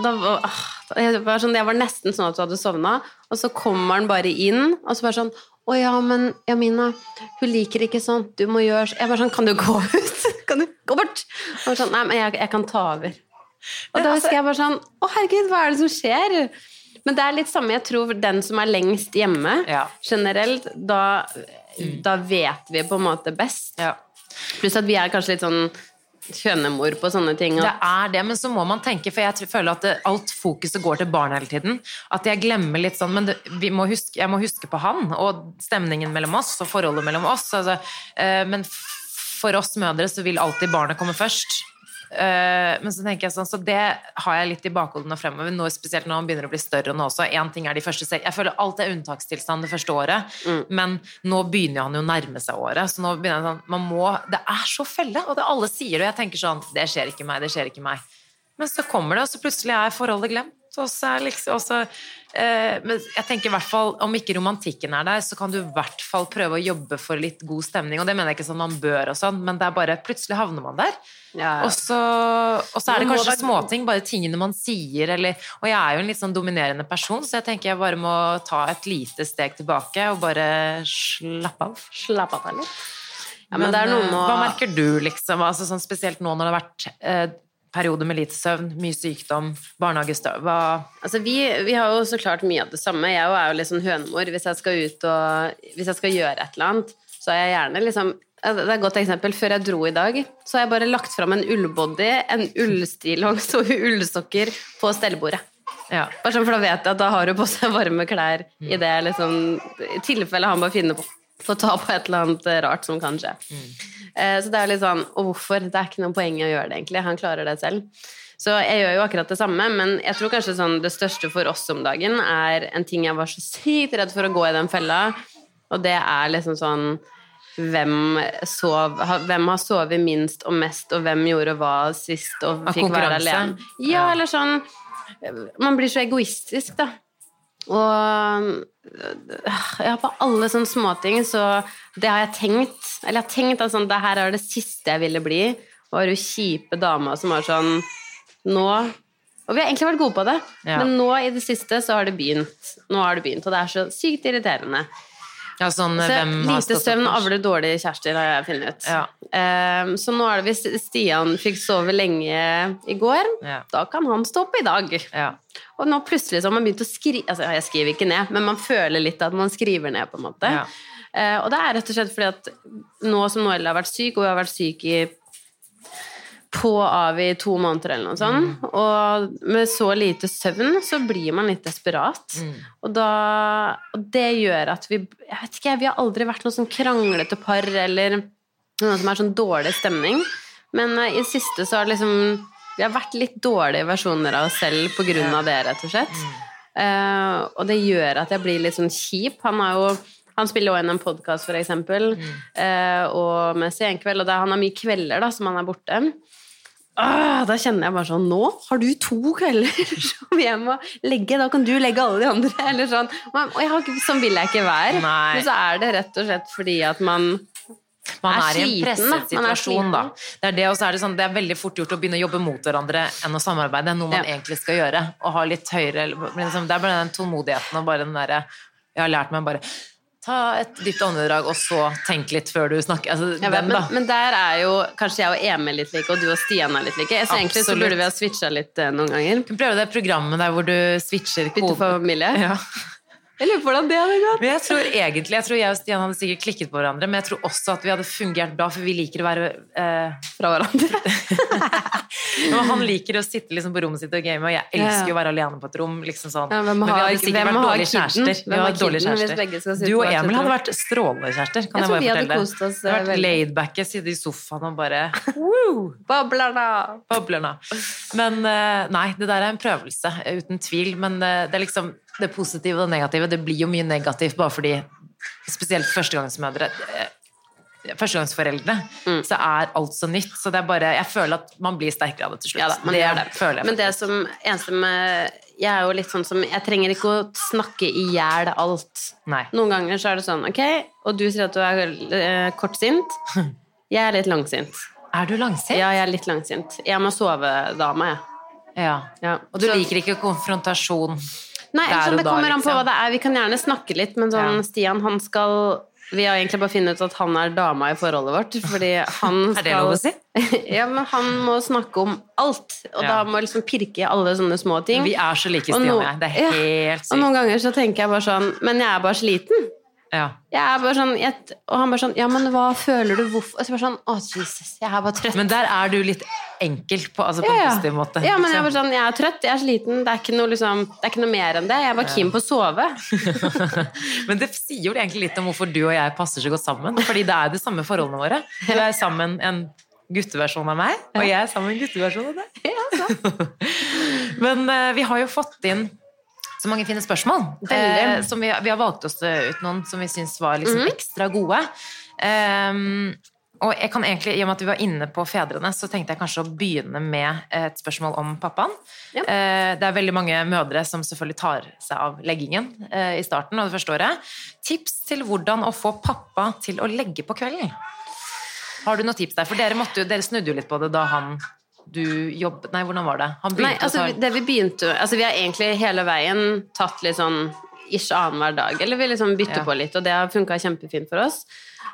da var, ah, jeg, var sånn, jeg var nesten sånn at du hadde sovna, og så kommer han bare inn, og så bare sånn å ja, men Jamina, hun liker ikke sånn. Du må gjøre sånn...» Jeg bare sånn Kan du gå ut? [LAUGHS] Kan du gå bort? Og sånn, Nei, men jeg, jeg kan ta over. Og Men da altså- husker jeg bare sånn Å, herregud, hva er det som skjer? Men det er litt samme, jeg tror den som er lengst hjemme, Ja. generelt, da, da vet vi på en måte best. ja. Pluss at vi er kanskje litt sånn kjønnemor på sånne ting. Og, Det er det, men så må man tenke, for jeg føler at det, alt fokuset går til barn hele tiden. At jeg glemmer litt sånn Men det, må huske, jeg må huske på han og stemningen mellom oss og forholdet mellom oss. Altså, eh, men for oss mødre så vil alltid barnet komme først. Eh, men så tenker jeg sånn, så det har jeg litt i bakhodet nå fremover, nå, spesielt når han begynner å bli større nå også. En ting er de første Jeg føler alt er unntakstilstand det første året, men nå begynner han jo å nærme seg året. Så nå begynner jeg sånn Man må Det er så felle, og det alle sier og jeg tenker sånn Det skjer ikke meg, det skjer ikke meg. Men så kommer det, og så plutselig er forholdet glemt. Og så liksom også, eh, men jeg tenker i hvert fall, Om ikke romantikken er der, så kan du i hvert fall prøve å jobbe for litt god stemning. Og det mener jeg ikke sånn man bør, og sånn, men det er bare plutselig havner man der. ja, Og så, og så er det kanskje småting, bare tingene man sier, eller Og jeg er jo en litt sånn dominerende person, så jeg tenker jeg bare må ta et lite steg tilbake og bare slappe av. Slappe av litt. Ja, men, det er noe eh, med Hva merker du, liksom? Altså, sånn, spesielt nå når det har vært eh, perioder med lite søvn, mye sykdom, barnehagestøv Altså, vi, vi har jo så klart mye av det samme. Jeg er jo litt sånn hønemor. Hvis jeg skal ut og Hvis jeg skal gjøre et eller annet, så er jeg gjerne liksom Det er et godt eksempel. Før jeg dro i dag, så har jeg bare lagt fram en ullbody, en ullstillongs [LAUGHS] og ullsokker på stellebordet. Ja. Bare sånn, for da vet jeg at da har du på seg varme klær i det liksom, i tilfelle han bare finner på å ta på et eller annet rart som kan skje. Eh, Så det er litt sånn Og hvorfor? Det er ikke noe poeng i å gjøre det, egentlig. Han klarer det selv. Så jeg gjør jo akkurat det samme, men jeg tror kanskje sånn det største for oss om dagen er en ting jeg var så sykt redd for å gå i den fella, og det er liksom sånn hvem, sov, hvem har sovet minst og mest, og hvem gjorde hva sist og fikk være alene? Ja, Ja. eller sånn Man blir så egoistisk, da. Og ja, på alle sånne småting, så det har jeg tenkt. Eller jeg har tenkt at sånn, det her er det siste jeg ville bli. Var hun kjipe dama som var sånn Nå Og vi har egentlig vært gode på det, Ja. men nå i det siste så har det begynt. Nå har det begynt, og det er så sykt irriterende. Ja, sånn lite søvn avler dårlige kjærester, har jeg funnet ut. Ja. Um, så nå er det hvis Stian fikk sove lenge i går, Ja. da kan han stå opp i dag. Ja. Og nå plutselig så har man begynt å skrive Altså, jeg skriver ikke ned, men man føler litt at man skriver ned, på en måte. Eh, og det er rett og slett fordi at nå som Noelle har vært syk, og hun har vært syk i på og av i to måneder eller noe sånt, Mm. og med så lite søvn, så blir man litt desperat. Mm. Og, da, og det gjør at vi Jeg vet ikke, vi har aldri vært noe sånn kranglete par eller noe som er sånn dårlig stemning. Men eh, i det siste så har liksom Vi har vært litt dårlige versjoner av oss selv på grunn av det, rett og slett. Eh, og det gjør at jeg blir litt sånn kjip. Han har jo han spiller også inn en podkast, for eksempel, eh, og med Senkveld, og det, er- han har mye kvelder da, som han er borte. Ah, da kjenner jeg bare sånn Nå har du to kvelder [LAUGHS] som jeg må legge. Da kan du legge alle de andre. [LAUGHS] Eller sånn. Og jeg har ikke, sånn vil jeg ikke være. Nei. Men så er det rett og slett fordi at man Man er er, i en presset er situasjon, da. Det er det, og så er det sånn, det er veldig fort gjort å begynne å jobbe mot hverandre enn å samarbeide. Noe man Ja. egentlig skal gjøre. Og ha litt høyere liksom, Det er bare den tålmodigheten og bare den derre Jeg har lært meg bare Ta et dypt åndedrag, og så tenk litt før du snakker. Altså, vet, den, men, men der er jo kanskje jeg og Emil litt like, og du og Stian er litt like. Så egentlig så burde vi ha switcha litt uh, noen ganger. Prøve det programmet der hvor du switcher Bytte koden. familie. Ja. Jeg lurer på hvordan det hadde gått. Men jeg tror egentlig, jeg tror jeg og Stian hadde sikkert klikket på hverandre, men jeg tror også at vi hadde fungert bra, for vi liker å være eh, Fra hverandre. [LAUGHS] men Han liker å sitte liksom på rommet sitt og game, og jeg elsker ja. å være alene på et rom. liksom sånn. Ja, hvem men vi hadde sikkert vært dårlige kjærester. Vi hadde dårlige kjærester. Du og Emil hadde vært strålende kjærester, kan Jeg jeg, bare vi fortelle. oss, Det hadde eh, vært veldig. laidbacke, sitte i sofaen og bare [LAUGHS] woo, Babler da. Men eh, nei, det der er en prøvelse, eh, uten tvil. Men eh, det er liksom det positive og det negative. Det blir jo mye negativt bare fordi spesielt førstegangsmødre eh, Førstegangsforeldre, Mm. så er alt så nytt. Så det er bare Jeg føler at man blir sterkere av det til slutt. Ja da, man det, gjør det. føler jeg. Men det som eneste med Jeg er jo litt sånn som Jeg trenger ikke å snakke i hjel alt. Nei. Noen ganger så er det sånn, ok, og du sier at du er eh, kortsint. [LAUGHS] Jeg er litt langsint. Er du langsint? Ja, jeg er litt langsint. Jeg må sove dama, jeg. Ja. Ja. Og du Så- liker ikke konfrontasjon? Nei, der det kommer an på liksom. hva det er. Vi kan gjerne snakke litt, men sånn. Stian, han skal Vi har egentlig bare funnet ut at han er dama i forholdet vårt, fordi han skal [LAUGHS] Er det lov å si? [LAUGHS] ja, men han må snakke om alt, og Ja. da må liksom pirke i alle sånne små ting. Vi er så like, Stian og jeg. Det er ja. sykt. Og noen ganger så tenker jeg bare sånn Men jeg er bare sliten. Ja. Sånn jeg, Og han bare sånn Ja, men hva føler du? Hvorfor? Og så bare sånn Å, Jesus, jeg er bare trøtt. Men der er du litt enkel på, altså på ja, en ja. positiv måte. ja, men jeg er liksom. bare sånn Jeg er trøtt, jeg er sliten. Det er ikke noe, liksom, det er ikke noe mer enn det. Jeg er bare keen på å sove. [LAUGHS] Men det sier jo egentlig litt om hvorfor du og jeg passer så godt sammen. Fordi det er de samme forholdene våre. Du er sammen en gutteversjon av meg, og jeg er sammen en gutteversjon av deg. [LAUGHS] Men uh, vi har jo fått inn så mange fine spørsmål. Eh, som vi, vi har valgt oss ut noen som vi syns var liksom Mhm. ekstra gode. Um, og jeg kan egentlig, I og med at vi var inne på fedrene, så tenkte jeg kanskje å begynne med et spørsmål om pappaen. Ja. Eh, det er veldig mange mødre som selvfølgelig tar seg av leggingen eh, i starten av det første året. Tips til hvordan å få pappa til å legge på kvelden. Har du noen tips der? For dere, måtte jo, dere snudde jo litt på det da han du jobbet Nei, hvordan var det? Han Nei, altså, ta det vi begynte Altså, vi har egentlig hele veien tatt litt sånn ish annenhver dag, eller vi liksom bytter Ja. på litt, og det har funka kjempefint for oss.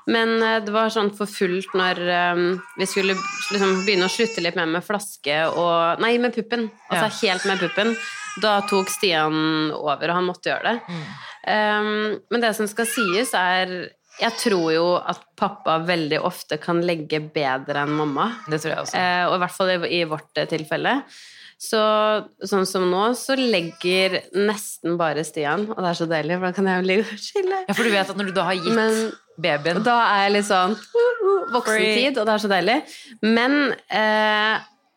Men eh, det var sånn for fullt når um, vi skulle liksom begynne å slutte litt mer med flaske og Nei, med puppen. Altså helt med puppen. Da tok Stian over, og han måtte gjøre det. Mm. Um, men det som skal sies, er Jeg tror jo at pappa veldig ofte kan legge bedre enn mamma. Det tror jeg også. Eh, og i hvert fall i, i vårt eh, tilfelle. Så sånn som nå, så legger nesten bare Stian, og det er så deilig, for da kan jeg jo ligge og chille. Ja, for du vet at når du da har gitt Men babyen da er jeg litt sånn uh, uh, voksentid, og det er så deilig. Men eh,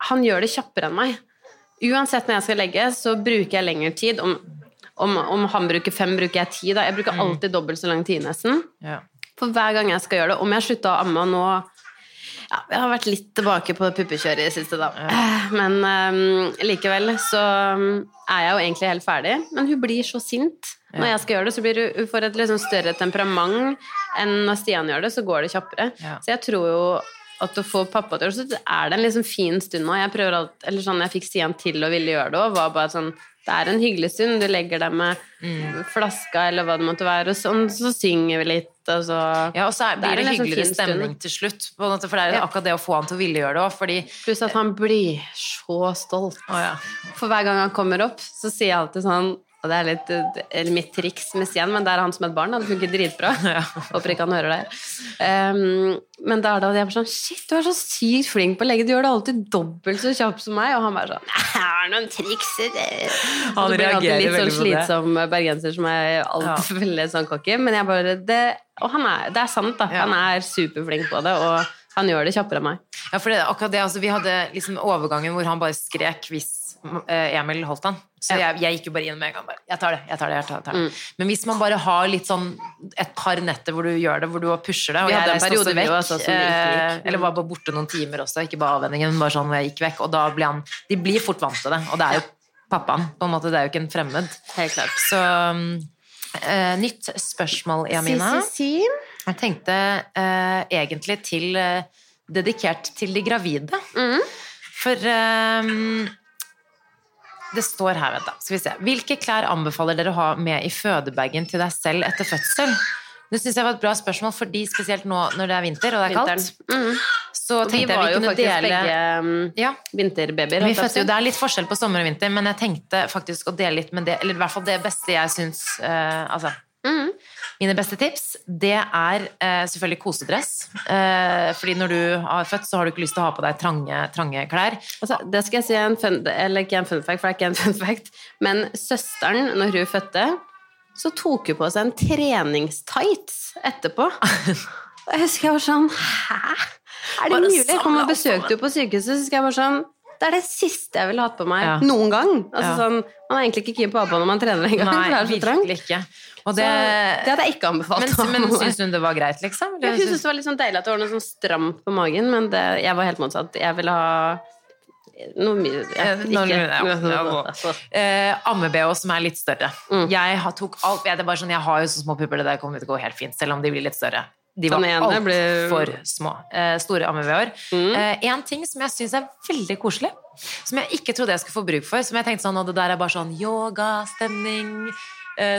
han gjør det kjappere enn meg. Uansett når jeg skal legge, så bruker jeg lengre tid. Om, om, om han bruker fem, bruker jeg ti. Da. Jeg bruker alltid dobbelt så lang tid, nesten. ja. For hver gang jeg skal gjøre det Om jeg slutta å amme nå ja, Jeg har vært litt tilbake på puppekjøret i det siste, da. Men um, likevel så ehm, er jeg jo egentlig helt ferdig. Men hun blir så sint. Når jeg skal gjøre det, så blir hun, hun får et liksom større temperament enn når Stian gjør det, så går det kjappere. Ja. Så jeg tror jo at å få pappa til å gjøre det, så er det en liksom fin stund nå. Jeg prøver alt, eller sånn, jeg fikk Stian til å ville gjøre det òg. Var bare sånn Det er en hyggelig stund. Du legger deg med Mm. flaska eller hva det måtte være, og sånn, så synger vi litt, og så Ja, og så er, blir det, det, en liksom hyggeligere stund. stemning til slutt. Måte, for det er Ja. akkurat det å få han til å ville gjøre det òg, fordi Pluss at han blir så stolt. Å ja. For hver gang han kommer opp, så sier jeg alltid sånn Og det er litt eller mitt triks med Stian, men det er han som et barn. Det funker dritbra. [LAUGHS] Ja. Håper ikke han hører det. Um, men da er det jeg bare sånn Shit, du er så sykt flink på å legge. Du gjør det alltid dobbelt så kjapt som meg. Og han bare sånn [LAUGHS] Jeg har noen triks i det. Han Og så blir han alltid litt sånn veldig på det. slitsom bergenser som er alltid [LAUGHS] veldig sånn cocky. Men jeg bare det, Og han er, det er sant, da. Ja. Han er superflink på det, og han gjør det kjappere enn meg. Ja, for det, akkurat det, altså, Vi hadde liksom overgangen hvor han bare skrek hvis Emil holdt han. Så jeg, jeg gikk jo bare inn med en gang. Bare, jeg tar det, jeg tar det, jeg tar det. Jeg tar det. Mm. Men hvis man bare har litt sånn et par netter hvor du gjør det, hvor du pusher det og Vi jeg hadde en periode vekk, også som eh, gikk. eller var bare borte noen timer også, ikke bare avvenningen, men bare sånn jeg gikk vekk. Og da blir han De blir fort vant til det. Og det er jo pappaen, på en måte. Det er jo ikke en fremmed. Helt klart. Så uh, nytt spørsmål, Jamina. Si, si, si. Jeg tenkte uh, egentlig til uh, dedikert til de gravide. Mm. For eh, det står her, vent da, skal vi se. Hvilke klær anbefaler dere å ha med i fødebagen til deg selv etter fødsel? Det syns jeg var et bra spørsmål, fordi spesielt nå når det er vinter og det er kaldt, Mm. Så vi tenkte jeg var vi jo kunne faktisk dele begge um, ja, vinterbabyer. vi fødte jo. Det er litt forskjell på sommer og vinter, men jeg tenkte faktisk å dele litt med det, eller i hvert fall det beste jeg syns uh, Altså, Mhm. Mine beste tips, det er eh, selvfølgelig kosedress. Eh, fordi når du har født, så har du ikke lyst til å ha på deg trange, trange klær. Altså, det skal jeg si en fun, eller ikke en fun fact, for det er ikke en fun fact, men søsteren, når hun fødte, så tok hun på seg en treningstights etterpå. Og jeg husker jeg var sånn Hæ? Er det mulig? Samle man alt besøkte jo på sykehuset, så husker jeg bare sånn det er det siste jeg ville hatt på meg Ja. noen gang. Altså, Ja. sånn, man er egentlig ikke keen på å ha på når man trener engang. det Nei, er så trangt. Virkelig det, Så det, det hadde jeg ikke anbefalt. men, men syns hun det var greit, liksom? Eller hun syntes det var litt sånn deilig at det var noe sånn stramt på magen, men det, jeg var helt motsatt. Jeg ville ha noe mye ja, ikke, ja, ja. Eh, Amme-BH som er litt større. Mm. Jeg har, tok alt, jeg, det er bare sånn, jeg har jo så små pupper, det der kommer til å gå helt fint, selv om de blir litt større. De var altfor ble... blir- små. Eh, store amme-BH-er. Mm. Eh, en ting som jeg syns er veldig koselig, som jeg ikke trodde jeg skulle få bruk for, som jeg tenkte sånn, og det der er bare sånn yoga-stemning,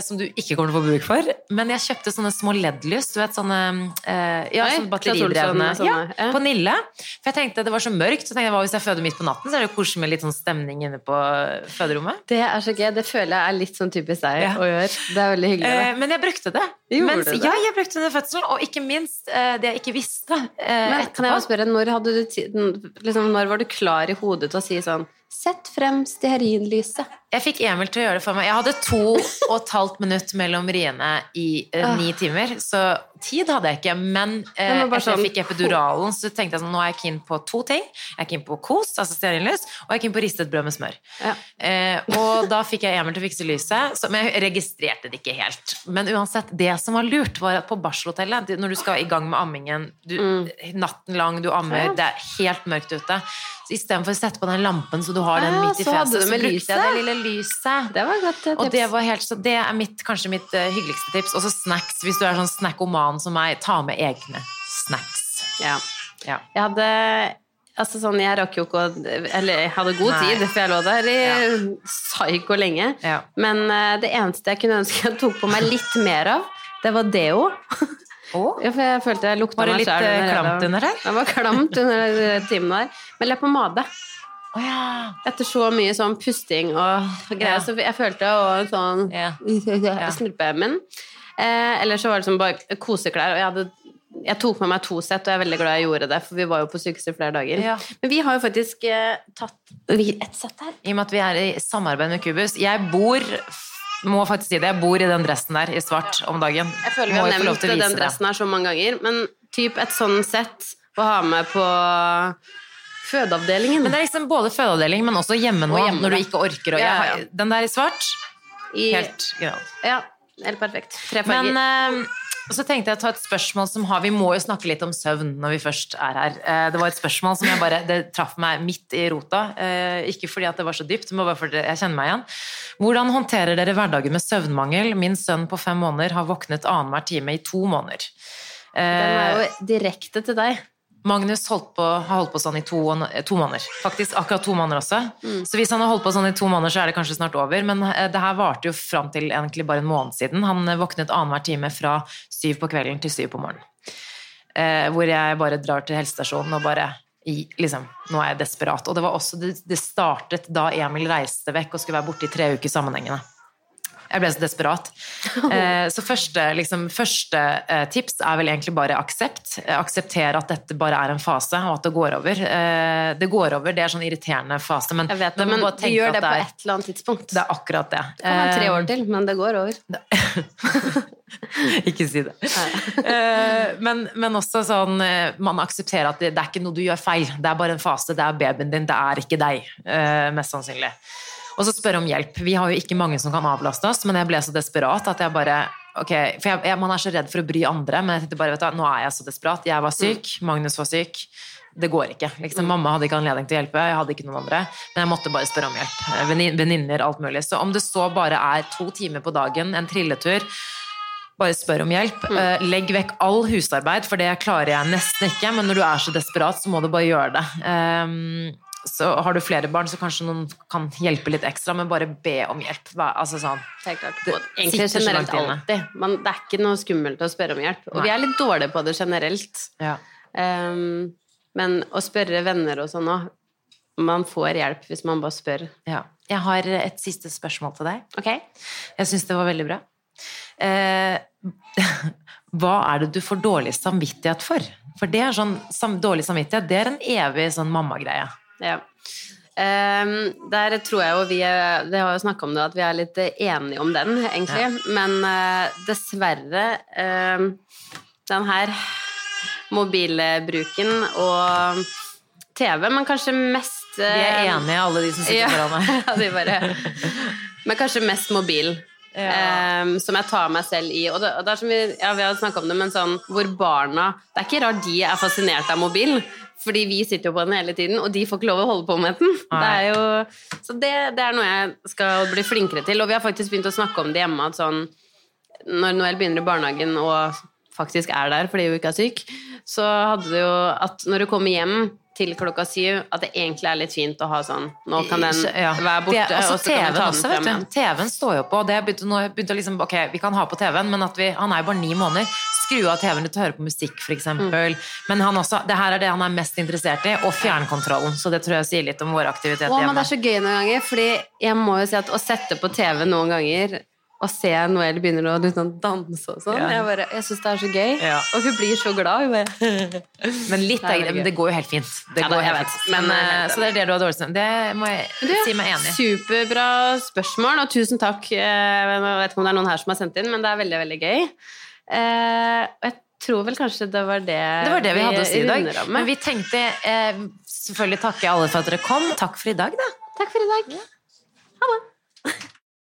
som du ikke kommer til å få bruk for. Men jeg kjøpte sånne små LED-lys, du vet sånne eh, ja, Oi, batteridrevne. Ja, ja. på Nille. For jeg tenkte det var så mørkt, så tenkte jeg hva hvis jeg føder midt på natten, så er det koselig med litt sånn stemning inne på føderommet. Det er så gøy. Det føler jeg er litt sånn typisk deg Ja. å gjøre. Det er veldig hyggelig. Eh, da. men jeg brukte det. Mens, det? Ja, jeg brukte det under fødselen, og ikke minst eh, det jeg ikke visste eh, Men kan jeg bare etterpå. spørre, når, du liksom, når var du klar i hodet til å si sånn Sett frem stearinlyset. Jeg fikk Emil til å gjøre det for meg. Jeg hadde to og et halvt minutt mellom riene i eh, Ah. ni timer, så tid hadde jeg ikke. Men eh, etter sånn- jeg fikk epiduralen, så tenkte jeg sånn, nå er jeg keen på to ting. Jeg er keen på kos, altså stearinlys, og jeg er keen på ristet brød med smør. Ja. Eh, og da fikk jeg Emil til å fikse lyset, så, men jeg registrerte det ikke helt. Men uansett, det som var lurt, var at på barselhotellet, når du skal i gang med ammingen, du, natten lang, du ammer, Mm. Ja. det er helt mørkt ute. Så istedenfor å sette på den lampen så du har den Ja, midt i fjeset, så, så brukte jeg det lille lyset. Det var et godt tips. Og tips. det var helt, så det er mitt, kanskje mitt eh, hyggeligste tips. Og så snacks, hvis du er sånn snackoman som meg, ta med egne snacks. Ja. Ja. Jeg hadde Altså sånn, jeg rakk jo ikke å Eller jeg hadde god Nei. tid, for jeg lå der i psyko lenge. Ja. Men uh, det eneste jeg kunne ønske jeg tok på meg litt mer av, det var deo. Oh. [LAUGHS] Ja, for jeg følte jeg lukta var det litt eh, klamt under der? Det var klamt under timen der. Men leppepomade. Å ja. Etter så mye sånn pusting og greier, Ja. så jeg følte jo sånn Ja. [LAUGHS] Snurpemen. Eh, eller så var det sånn bare koseklær, og jeg hadde jeg tok med meg to sett, og jeg er veldig glad jeg gjorde det, for vi var jo på sykehuset flere dager. Ja. Men vi har jo faktisk eh, tatt ett sett her. I og med at vi er i samarbeid med Kubus. Jeg bor må faktisk si det, jeg bor i den dressen der i svart om dagen. Jeg føler vi har nevnt den dressen her så mange ganger, men typ et sånn sett å ha med på fødeavdelingen. Men det er liksom både fødeavdeling, men også hjemme nå, Og hjemme, når du ikke orker å Ja, jeg, ja. Den der i svart, I, helt genialt. Ja, helt perfekt. Tre farger. Men uh, så tenkte jeg å ta et spørsmål som har Vi må jo snakke litt om søvn når vi først er her. Uh, det var et spørsmål som jeg bare Det traff meg midt i rota. Uh, ikke fordi at det var så dypt, men bare fordi jeg kjenner meg igjen. Hvordan håndterer dere hverdagen med søvnmangel? Min sønn på fem måneder har våknet annenhver time i to måneder. den er Eh, jo direkte til deg. Magnus holdt på, har holdt på sånn i to, to måneder. Faktisk akkurat to måneder også. Mm. Så hvis han har holdt på sånn i to måneder, så er det kanskje snart over. Men eh, det her varte jo fram til egentlig bare en måned siden. Han eh, våknet annenhver time fra syv på kvelden til syv på morgenen. Eh, hvor jeg bare drar til helsestasjonen og bare i, liksom, Nå er jeg desperat. Og det var også det, det startet da Emil reiste vekk og skulle være borte i tre uker sammenhengende. Jeg ble så desperat. [LAUGHS] Eh, så første, liksom, første eh, tips er vel egentlig bare aksept. Eh, Akseptere at dette bare er en fase, og at det går over. Eh, det går over, det er sånn irriterende fase, men, Jeg vet det, men du gjør det, det på er- et eller annet tidspunkt. Det er akkurat det. Det kan være tre Eh, år til, men det går over. [LAUGHS] ikke si det. [LAUGHS] Eh, men, men også sånn eh, Man aksepterer at det, det er ikke noe du gjør feil. Det er bare en fase. Det er babyen din, det er ikke deg. eh, Mest sannsynlig. Og så spørre om hjelp. Vi har jo ikke mange som kan avlaste oss, men jeg ble så desperat at jeg bare ok, For jeg, jeg, man er så redd for å bry andre, men jeg tenkte bare, vet du, nå er jeg så desperat. Jeg var syk, Magnus var syk. Det går ikke. Liksom, Mamma hadde ikke anledning til å hjelpe, jeg hadde ikke noen andre. Men jeg måtte bare spørre om hjelp. Eh, Venninner, alt mulig. Så om det så bare er to timer på dagen, en trilletur, bare spør om hjelp. Eh, Legg vekk all husarbeid, for det klarer jeg nesten ikke. Men når du er så desperat, så må du bare gjøre det. Ehm, så har du flere barn, så kanskje noen kan hjelpe litt ekstra, men bare be om hjelp. Altså sånn. Det Egentlig generelt alltid. Man, det er ikke noe skummelt å spørre om hjelp. Og Nei. vi er litt dårlige på det generelt. Ja. Um, Men å spørre venner og sånn òg Man får hjelp hvis man bare spør. Ja. Jeg har et siste spørsmål til deg. Ok? Jeg syns det var veldig bra. Uh, [LAUGHS] hva er det du får dårlig samvittighet for? For det er sånn dårlig samvittighet, det er en evig sånn mammagreie. Ja. Um, der tror jeg jo vi er, Vi har jo snakka om det, at vi er litt enige om den, egentlig. Men uh, dessverre um, Den her mobilbruken og TV, men kanskje mest Vi er enige, alle de som sitter ja, foran meg. [LAUGHS] ja, de bare [LAUGHS] Men kanskje mest mobil. Ja. ehm, som jeg tar meg selv i. Og det, og det er som vi, ja, vi har snakka om det, men sånn hvor barna Det er ikke rart de er fascinert av mobil. Fordi vi sitter jo på den hele tiden, og de får ikke lov å holde på med den. Det er jo, så det, det er noe jeg skal bli flinkere til. Og vi har faktisk begynt å snakke om det hjemme. at sånn, Når Noel begynner i barnehagen og faktisk er der fordi hun ikke er syk, så hadde det jo at når du kommer hjem til klokka syv, at det egentlig er litt fint å ha sånn Nå kan den Ja. være borte, Det altså, og så kan du ta den frem igjen. TV-en står jo på. og Det begynte, nå begynte å liksom, ok, vi kan ha på TV-en, men at vi, han er jo bare ni måneder. Skru av TV-en ut og høre på musikk, for eksempel. Men han også, det her er det han er mest interessert i, og fjernkontrollen. Så det tror jeg sier litt om vår aktivitet Å, men det er så gøy noen ganger, fordi jeg må jo si at å sette på TV noen ganger og se Noel begynner å liksom danse og sånn, Ja. jeg, bare- jeg syns det er så gøy. Ja. Og hun blir så glad. [LAUGHS] Men litt av men det går jo helt fint. Det Ja, går helt vet. fint. Men, Men eh, helt så det er det du har dårlig samvittighet Det må jeg det si meg enig i. Superbra spørsmål, og tusen takk. Eh, Jeg vet ikke om det er noen her som har sendt inn, men det er veldig, veldig gøy. Eh, Og jeg tror vel kanskje det var det Det var det vi hadde å si i dag. med. Men vi tenkte eh, selvfølgelig takke alle for at dere kom. Takk for i dag, da. Takk for i dag. Ha det.